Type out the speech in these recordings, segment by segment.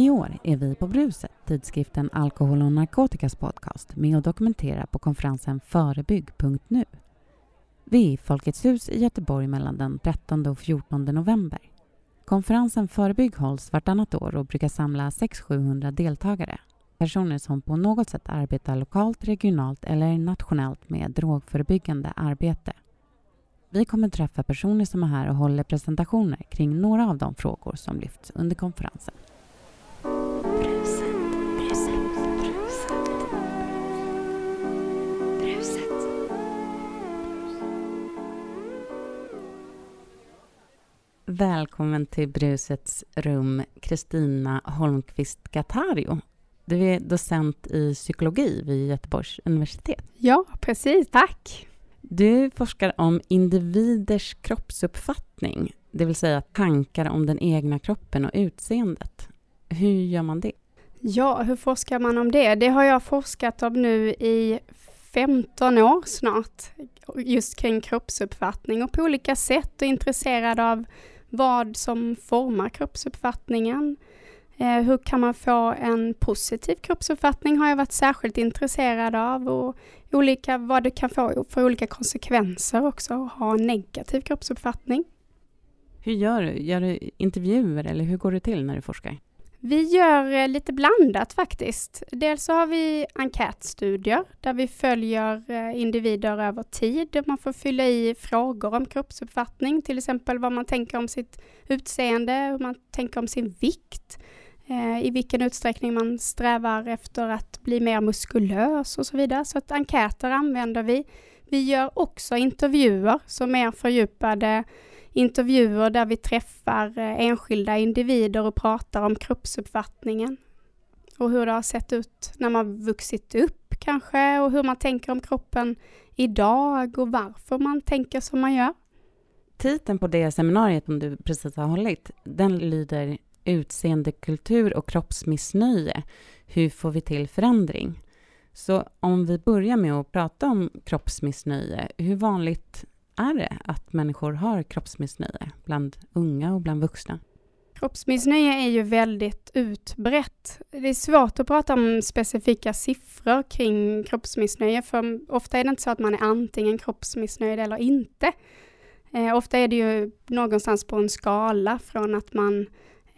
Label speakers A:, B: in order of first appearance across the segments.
A: I år är vi på Bruset, tidskriften Alkohol och narkotikas podcast, med och dokumenterar på konferensen Förebygg.nu. Vi är i Folkets hus i Göteborg mellan den 13 och 14 november. Konferensen Förebygg hålls vartannat år och brukar samla 600-700 deltagare. Personer som på något sätt arbetar lokalt, regionalt eller nationellt med drogförebyggande arbete. Vi kommer träffa personer som är här och håller presentationer kring några av de frågor som lyfts under konferensen. Välkommen till Brusets rum, Kristina Holmqvist Gatario. Du är docent i psykologi vid Göteborgs universitet.
B: Ja, precis. Tack.
A: Du forskar om individers kroppsuppfattning, det vill säga tankar om den egna kroppen och utseendet. Hur gör man det?
B: Ja, hur forskar man om det? Det har jag forskat om nu i 15 år snart, just kring kroppsuppfattning och på olika sätt och intresserad av vad som formar kroppsuppfattningen. Eh, hur kan man få en positiv kroppsuppfattning har jag varit särskilt intresserad av och olika, vad det kan få för olika konsekvenser också att ha en negativ kroppsuppfattning.
A: Hur gör du? Gör du intervjuer eller hur går det till när du forskar?
B: Vi gör eh, lite blandat faktiskt. Dels så har vi enkätstudier där vi följer eh, individer över tid. Man får fylla i frågor om kroppsuppfattning, till exempel vad man tänker om sitt utseende, hur man tänker om sin vikt, eh, i vilken utsträckning man strävar efter att bli mer muskulös och så vidare. Så att enkäter använder vi. Vi gör också intervjuer som är fördjupade intervjuer där vi träffar eh, enskilda individer och pratar om kroppsuppfattningen. Och hur det har sett ut när man vuxit upp kanske och hur man tänker om kroppen idag och varför man tänker som man gör.
A: Titeln på det seminariet som du precis har hållit, den lyder Utseendekultur och kroppsmissnöje. Hur får vi till förändring? Så om vi börjar med att prata om kroppsmissnöje, hur vanligt är det att människor har kroppsmissnöje bland unga och bland vuxna?
B: Kroppsmissnöje är ju väldigt utbrett. Det är svårt att prata om specifika siffror kring kroppsmissnöje, för ofta är det inte så att man är antingen kroppsmissnöjd eller inte. Eh, ofta är det ju någonstans på en skala från att man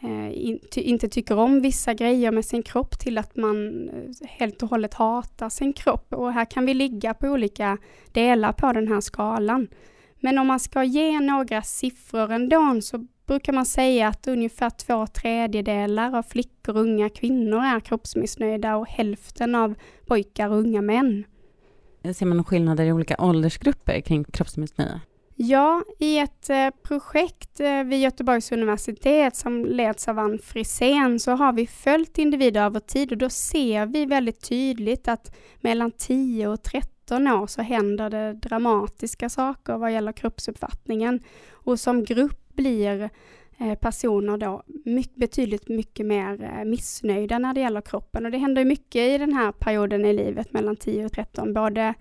B: Eh, in, ty, inte tycker om vissa grejer med sin kropp till att man eh, helt och hållet hatar sin kropp. Och här kan vi ligga på olika delar på den här skalan. Men om man ska ge några siffror ändå så brukar man säga att ungefär två tredjedelar av flickor och unga kvinnor är kroppsmissnöjda och hälften av pojkar och unga män.
A: Ser man skillnader i olika åldersgrupper kring kroppsmissnöje?
B: Ja, i ett eh, projekt eh, vid Göteborgs universitet som leds av Ann Frisén så har vi följt individer över tid och då ser vi väldigt tydligt att mellan 10 och 13 år så händer det dramatiska saker vad gäller kroppsuppfattningen. Och som grupp blir eh, personer då mycket, betydligt mycket mer eh, missnöjda när det gäller kroppen. Och det händer mycket i den här perioden i livet mellan 10 och 13, både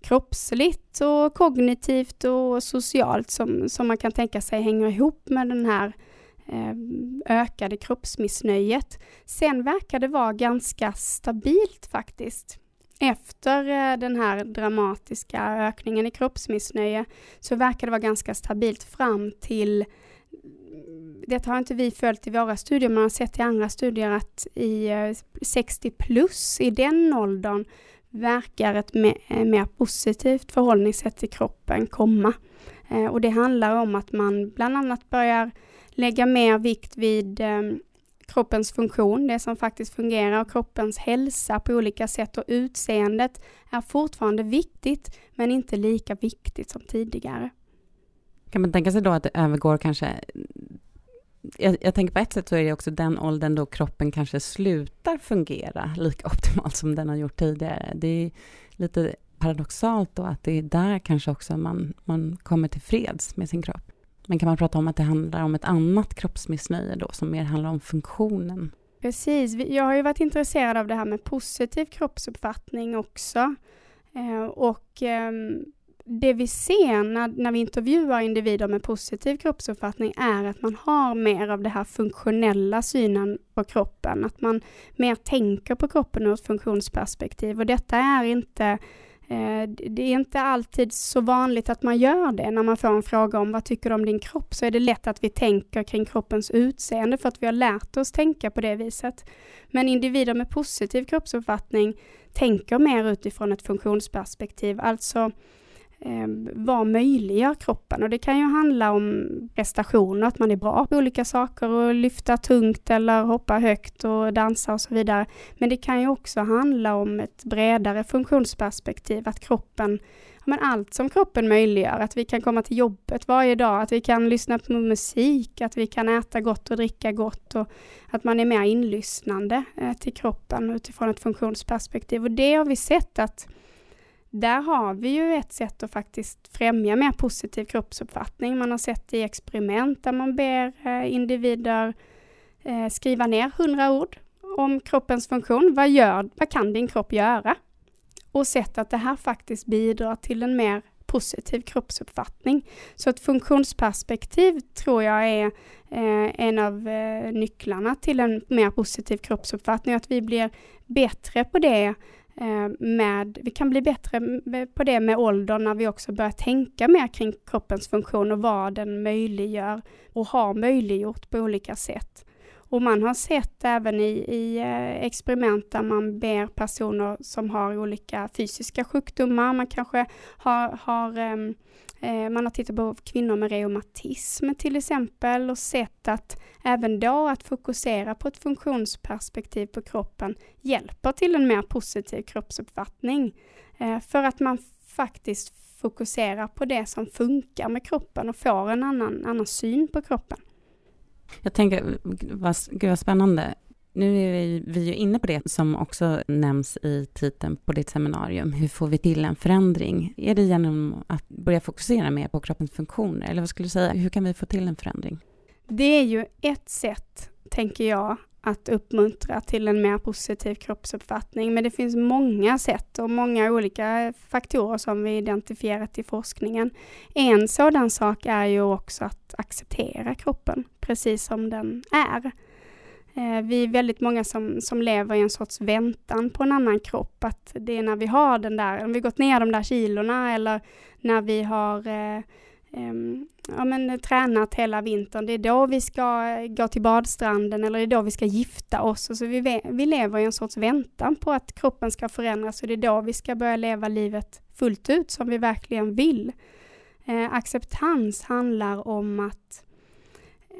B: kroppsligt och kognitivt och socialt som, som man kan tänka sig hänger ihop med den här eh, ökade kroppsmissnöjet. Sen verkar det vara ganska stabilt faktiskt efter eh, den här dramatiska ökningen i kroppsmissnöje så verkar det vara ganska stabilt fram till det har inte vi följt i våra studier, men har sett i andra studier att i eh, 60 plus, i den åldern, verkar ett eh, mer positivt förhållningssätt till kroppen komma. Eh, och det handlar om att man bland annat börjar lägga mer vikt vid ehm, kroppens funktion, det som faktiskt fungerar och kroppens hälsa på olika sätt och utseendet är fortfarande viktigt men inte lika viktigt som tidigare.
A: Kan man tänka sig då att det övergår kanske jag, jag, tänker på ett sätt så är det också den åldern då kroppen kanske slutar fungera lika optimalt som den har gjort tidigare. Det är lite paradoxalt då att det är där kanske också man, man kommer till freds med sin kropp. Men kan man prata om att det handlar om ett annat kroppsmissnöje då, som mer handlar om funktionen?
B: Precis. Jag har ju varit intresserad av det här med positiv kroppsuppfattning också. Eh, och ehm, det vi ser när, när vi intervjuar individer med positiv kroppsuppfattning är att man har mer av det här funktionella synen på kroppen, att man mer tänker på kroppen ur ett funktionsperspektiv. Och detta är inte eh, det är inte alltid så vanligt att man gör det. När man får en fråga om vad tycker du om din kropp så är det lätt att vi tänker kring kroppens utseende för att vi har lärt oss tänka på det viset. Men individer med positiv kroppsuppfattning tänker mer utifrån ett funktionsperspektiv, alltså eh, vad möjliggör kroppen? Och det kan ju handla om prestationer, att man är bra på olika saker och lyfta tungt eller hoppa högt och dansa och så vidare. Men det kan ju också handla om ett bredare funktionsperspektiv, att kroppen men allt som kroppen möjliggör, att vi kan komma till jobbet varje dag, att vi kan lyssna på musik, att vi kan äta gott och dricka gott och att man är mer inlyssnande eh, till kroppen utifrån ett funktionsperspektiv. Och det har vi sett att där har vi ju ett sätt att faktiskt främja mer positiv kroppsuppfattning. Man har sett i experiment där man ber eh, individer eh, skriva ner hundra ord om kroppens funktion. Vad, gör, vad kan din kropp göra? Och sett att det här faktiskt bidrar till en mer positiv kroppsuppfattning. Så ett funktionsperspektiv tror jag är eh, en av eh, nycklarna till en mer positiv kroppsuppfattning. Att vi blir bättre på det Eh, med, vi kan bli bättre på det med åldern när vi också börjar tänka mer kring kroppens funktion och vad den möjliggör och har möjliggjort på olika sätt. Och man har sett även i, i eh, experiment där man ber personer som har olika fysiska sjukdomar, man kanske har, har um, man har tittat på kvinnor med reumatism till exempel och sett att även då att fokusera på ett funktionsperspektiv på kroppen hjälper till en mer positiv kroppsuppfattning. Eh, för att man faktiskt fokuserar på det som funkar med kroppen och får en annan, annan syn på kroppen.
A: Jag tänker, vad, gud vad spännande. Nu är vi, vi ju inne på det som också nämns i titeln på ditt seminarium. Hur får vi till en förändring? Är det genom att börja fokusera mer på kroppens funktioner? Eller vad skulle du säga, hur kan vi få till en förändring?
B: Det är ju ett sätt, tänker jag, att uppmuntra till en mer positiv kroppsuppfattning. Men det finns många sätt och många olika faktorer som vi identifierat i forskningen. En sådan sak är ju också att acceptera kroppen precis som den är. Eh, vi är väldigt många som, som lever i en sorts väntan på en annan kropp. Att det är när vi har den där, om vi gått ner de där kilorna eller när vi har eh, Ehm, ja, men, eh, tränat hela vintern. Det är då vi ska eh, gå till badstranden eller det är då vi ska gifta oss. Så vi, vi lever i en sorts väntan på att kroppen ska förändras och det är då vi ska börja leva livet fullt ut som vi verkligen vill. Eh, acceptans handlar om att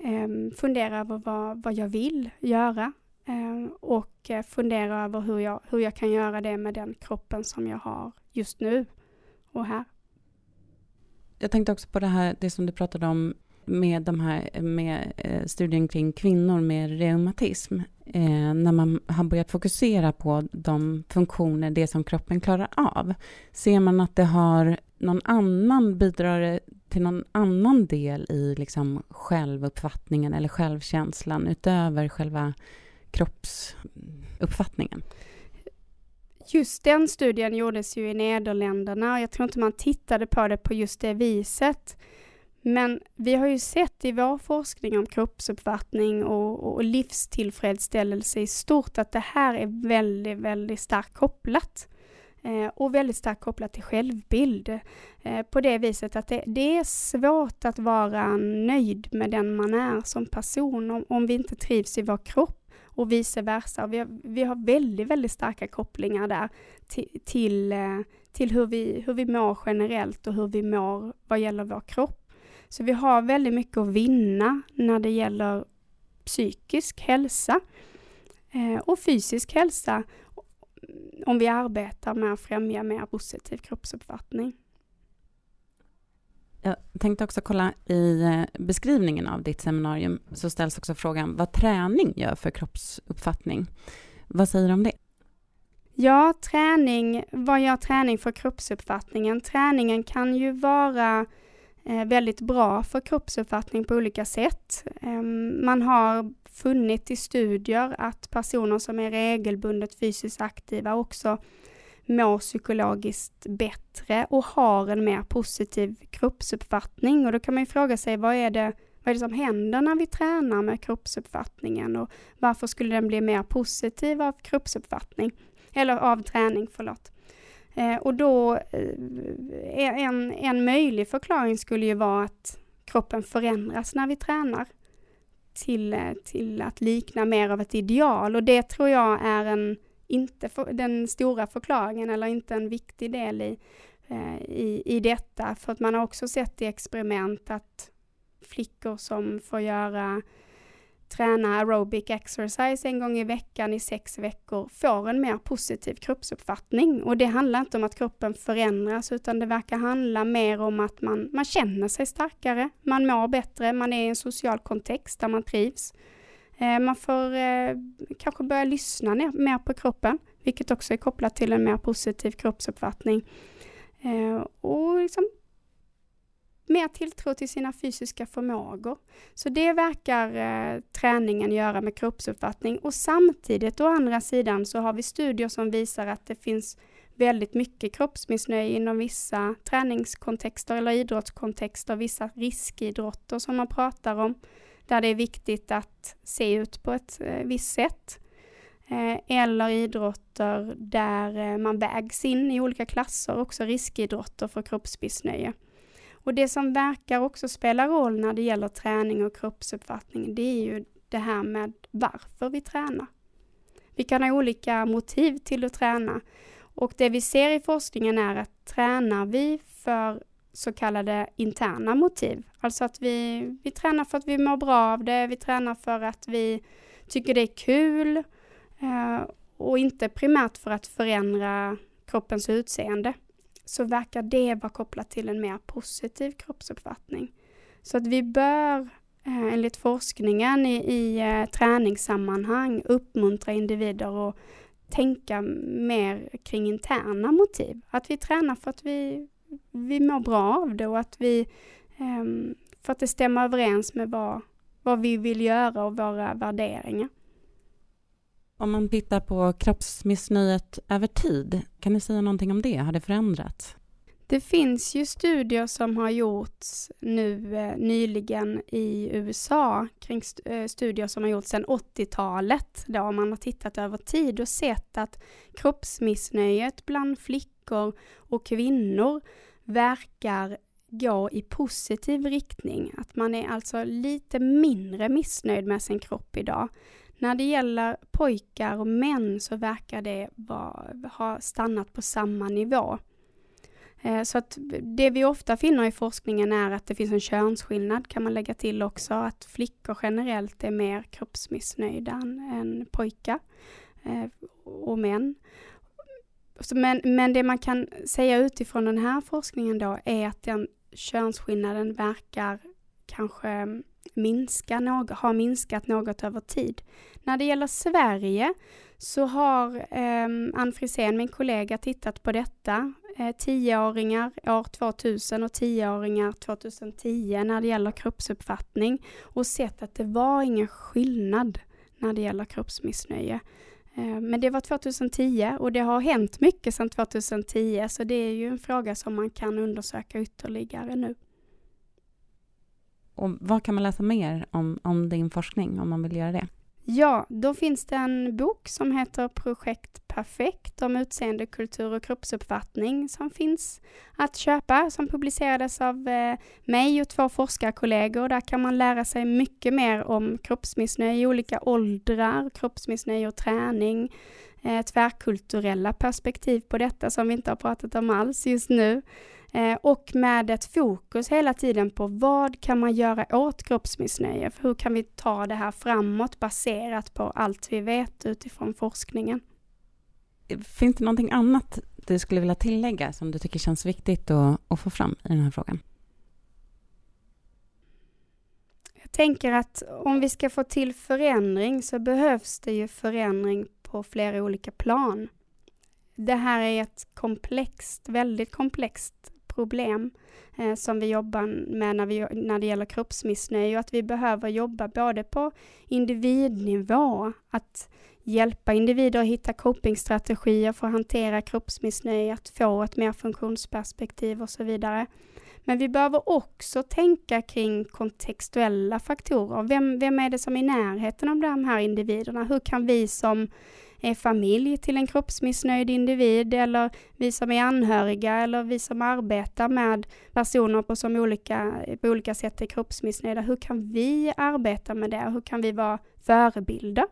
B: eh, fundera över vad, vad jag vill göra ehm, eh, och fundera över hur jag, hur jag kan göra det med den kroppen som jag har just nu och här.
A: Jag tänkte också på det här, det som du pratade om med de här med eh, studien kring kvinnor med reumatism. Eh, när man har börjat fokusera på de funktioner, det som kroppen klarar av. Ser man att det har någon annan, bidrar till någon annan del i liksom självuppfattningen eller självkänslan utöver själva kroppsuppfattningen?
B: Just den studien gjordes ju i Nederländerna och jag tror inte man tittade på det på just det viset. Men vi har ju sett i vår forskning om kroppsuppfattning och, och livstillfredsställelse i stort att det här är väldigt, väldigt starkt kopplat. Eh, och väldigt starkt kopplat till självbild. Eh, på det viset att det, det, är svårt att vara nöjd med den man är som person om, om vi inte trivs i vår kropp och vice versa. Vi har, vi har väldigt, väldigt starka kopplingar där till, till, eh, till hur, vi, hur vi mår generellt och hur vi mår vad gäller vår kropp. Så vi har väldigt mycket att vinna när det gäller psykisk hälsa eh, och fysisk hälsa om vi arbetar med att främja mer positiv kroppsuppfattning.
A: Jag tänkte också kolla i eh, beskrivningen av ditt seminarium så ställs också frågan vad träning gör för kroppsuppfattning. Vad säger du om det?
B: Ja, träning, vad gör träning för kroppsuppfattningen? Träningen kan ju vara eh, väldigt bra för kroppsuppfattning på olika sätt. Ehm, man har funnit i studier att personer som är regelbundet fysiskt aktiva också mår psykologiskt bättre och har en mer positiv kroppsuppfattning. Och då kan man ju fråga sig vad är det, vad är det som händer när vi tränar med kroppsuppfattningen och varför skulle den bli mer positiv av kroppsuppfattning? Eller av träning, förlåt. Eh, och då, eh, en, en möjlig förklaring skulle ju vara att kroppen förändras när vi tränar till, eh, till att likna mer av ett ideal och det tror jag är en, inte för, den stora förklaringen eller inte en viktig del i, eh, i, i detta. För att man har också sett i experiment att flickor som får göra träna aerobic exercise en gång i veckan i sex veckor får en mer positiv kroppsuppfattning. Och det handlar inte om att kroppen förändras utan det verkar handla mer om att man, man känner sig starkare, man mår bättre, man är i en social kontext där man trivs. Eh, man får eh, kanske börja lyssna ner, mer på kroppen, vilket också är kopplat till en mer positiv kroppsuppfattning. Eh, och liksom mer tilltro till sina fysiska förmågor. Så det verkar eh, träningen göra med kroppsuppfattning och samtidigt å andra sidan så har vi studier som visar att det finns väldigt mycket kroppsmissnöje inom vissa träningskontexter eller idrottskontexter, vissa riskidrotter som man pratar om, där det är viktigt att se ut på ett eh, visst sätt. Eh, eller idrotter där eh, man vägs in i olika klasser, också riskidrotter för kroppsmissnöje. Och det som verkar också spela roll när det gäller träning och kroppsuppfattning, det är ju det här med varför vi tränar. Vi kan ha olika motiv till att träna och det vi ser i forskningen är att tränar vi för så kallade interna motiv, alltså att vi, vi tränar för att vi mår bra av det, vi tränar för att vi tycker det är kul eh, och inte primärt för att förändra kroppens utseende så verkar det vara kopplat till en mer positiv kroppsuppfattning. Så att vi bör eh, enligt forskningen i, i eh, träningssammanhang uppmuntra individer att tänka mer kring interna motiv. Att vi tränar för att vi, vi mår bra av det och att vi ehm, för att det stämmer överens med vad, vad vi vill göra och våra värderingar.
A: Om man tittar på kroppsmissnöjet över tid, kan ni säga någonting om det? Har det förändrats?
B: Det finns ju studier som har gjorts nu eh, nyligen i USA kring st eh, studier som har gjorts sedan 80-talet då man har tittat över tid och sett att kroppsmissnöjet bland flickor och kvinnor verkar gå i positiv riktning. Att man är alltså lite mindre missnöjd med sin kropp idag. När det gäller pojkar och män så verkar det vara, ha stannat på samma nivå. Eh, så att det vi ofta finner i forskningen är att det finns en könsskillnad kan man lägga till också, att flickor generellt är mer kroppsmissnöjda än pojkar eh, och män. Men, men det man kan säga utifrån den här forskningen då är att den könsskillnaden verkar kanske minska något, har minskat något över tid. När det gäller Sverige så har eh, Ann Frisén, min kollega, tittat på detta. Eh, tioåringar år 2000 och tioåringar 2010 när det gäller kroppsuppfattning och sett att det var ingen skillnad när det gäller kroppsmissnöje. Eh, men det var 2010 och det har hänt mycket sedan 2010 så det är ju en fråga som man kan undersöka ytterligare nu.
A: Och vad kan man läsa mer om, om din forskning om man vill göra det?
B: Ja, då finns det en bok som heter Projekt Perfekt om utseende, kultur och kroppsuppfattning som finns att köpa, som publicerades av eh, mig och två forskarkollegor. Där kan man lära sig mycket mer om kroppsmissnöje i olika åldrar, kroppsmissnöje och träning, eh, tvärkulturella perspektiv på detta som vi inte har pratat om alls just nu. Eh, och med ett fokus hela tiden på vad kan man göra åt kroppsmissnöje? Hur kan vi ta det här framåt baserat på allt vi vet utifrån forskningen?
A: Finns det någonting annat du skulle vilja tillägga som du tycker känns viktigt att, att få fram i den här frågan?
B: Jag tänker att om vi ska få till förändring så behövs det ju förändring på flera olika plan. Det här är ett komplext, väldigt komplext problem eh, som vi jobbar med när, vi, när det gäller kroppsmissnöje och att vi behöver jobba både på individnivå, att hjälpa individer att hitta copingstrategier för att hantera kroppsmissnöje, att få ett mer funktionsperspektiv och så vidare. Men vi behöver också tänka kring kontextuella faktorer. Vem, vem är det som är i närheten av de här individerna? Hur kan vi som familj till en kroppsmissnöjd individ eller vi som är anhöriga eller vi som arbetar med personer på, som olika, på olika sätt är kroppsmissnöjda. Hur kan vi arbeta med det? Hur kan vi vara förebilder?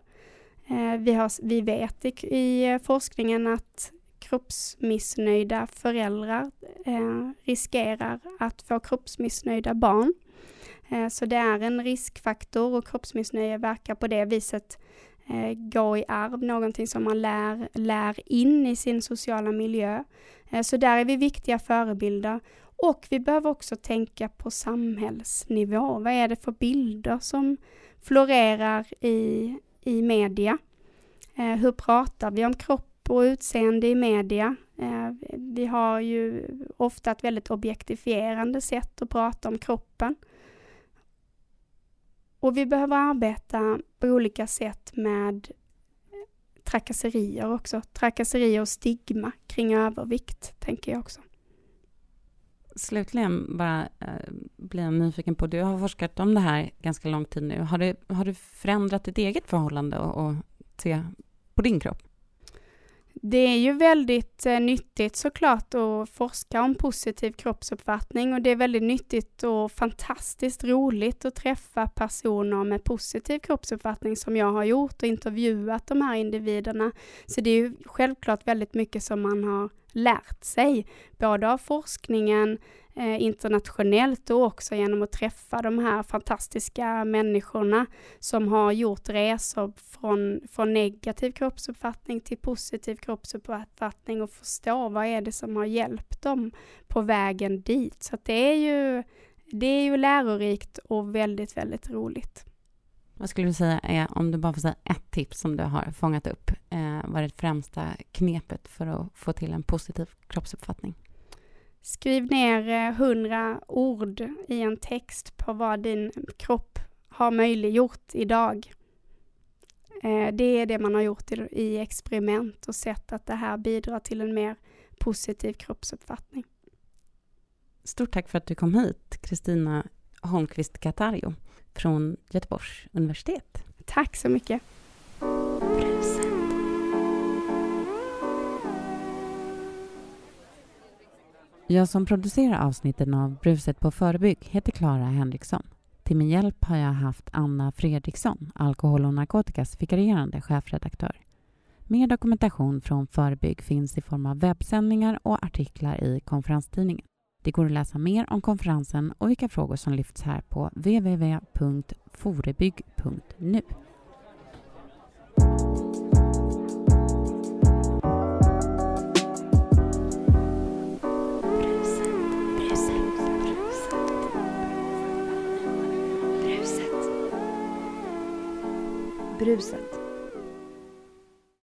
B: Eh, vi, har, vi vet i, i forskningen att kroppsmissnöjda föräldrar eh, riskerar att få kroppsmissnöjda barn. Eh, så det är en riskfaktor och kroppsmissnöje verkar på det viset eh, gå i arv, någonting som man lär, lär in i sin sociala miljö. Eh, så där är vi viktiga förebilder. Och vi behöver också tänka på samhällsnivå. Vad är det för bilder som florerar i, i media? Eh, hur pratar vi om kropp och utseende i media? Eh, vi har ju ofta ett väldigt objektifierande sätt att prata om kroppen. Och vi behöver arbeta på olika sätt med trakasserier också. Trakasserier och stigma kring övervikt, tänker jag också.
A: Slutligen bara eh, blir jag nyfiken på, du har forskat om det här ganska lång tid nu. Har du, har du förändrat ditt eget förhållande och, och se på din kropp?
B: Det är ju väldigt eh, nyttigt såklart att forska om positiv kroppsuppfattning och det är väldigt nyttigt och fantastiskt roligt att träffa personer med positiv kroppsuppfattning som jag har gjort och intervjuat de här individerna. Så det är ju självklart väldigt mycket som man har lärt sig, både av forskningen, Eh, internationellt och också genom att träffa de här fantastiska människorna som har gjort resor från, från negativ kroppsuppfattning till positiv kroppsuppfattning och förstå vad är det som har hjälpt dem på vägen dit. Så det är ju det är ju lärorikt och väldigt, väldigt roligt.
A: Vad skulle du säga är, om du bara får säga ett tips som du har fångat upp, eh, vad är det främsta knepet för att få till en positiv kroppsuppfattning?
B: Skriv ner hundra ord i en text på vad din kropp har möjliggjort idag. Eh, det är det man har gjort i experiment och sett att det här bidrar till en mer positiv kroppsuppfattning.
A: Stort tack för att du kom hit, Kristina Holmqvist Katario från Göteborgs universitet.
B: Tack så mycket.
A: Jag som producerar avsnitten av Bruset på förebygg heter Clara Henriksson. Till min hjälp har jag haft Anna Fredriksson, alkohol och narkotikas vikarierande chefredaktör. Mer dokumentation från Förebygg finns i form av webbsändningar och artiklar i konferenstidningen. Det går att läsa mer om konferensen och vilka frågor som lyfts här på www.forebygg.nu.
C: Bruset.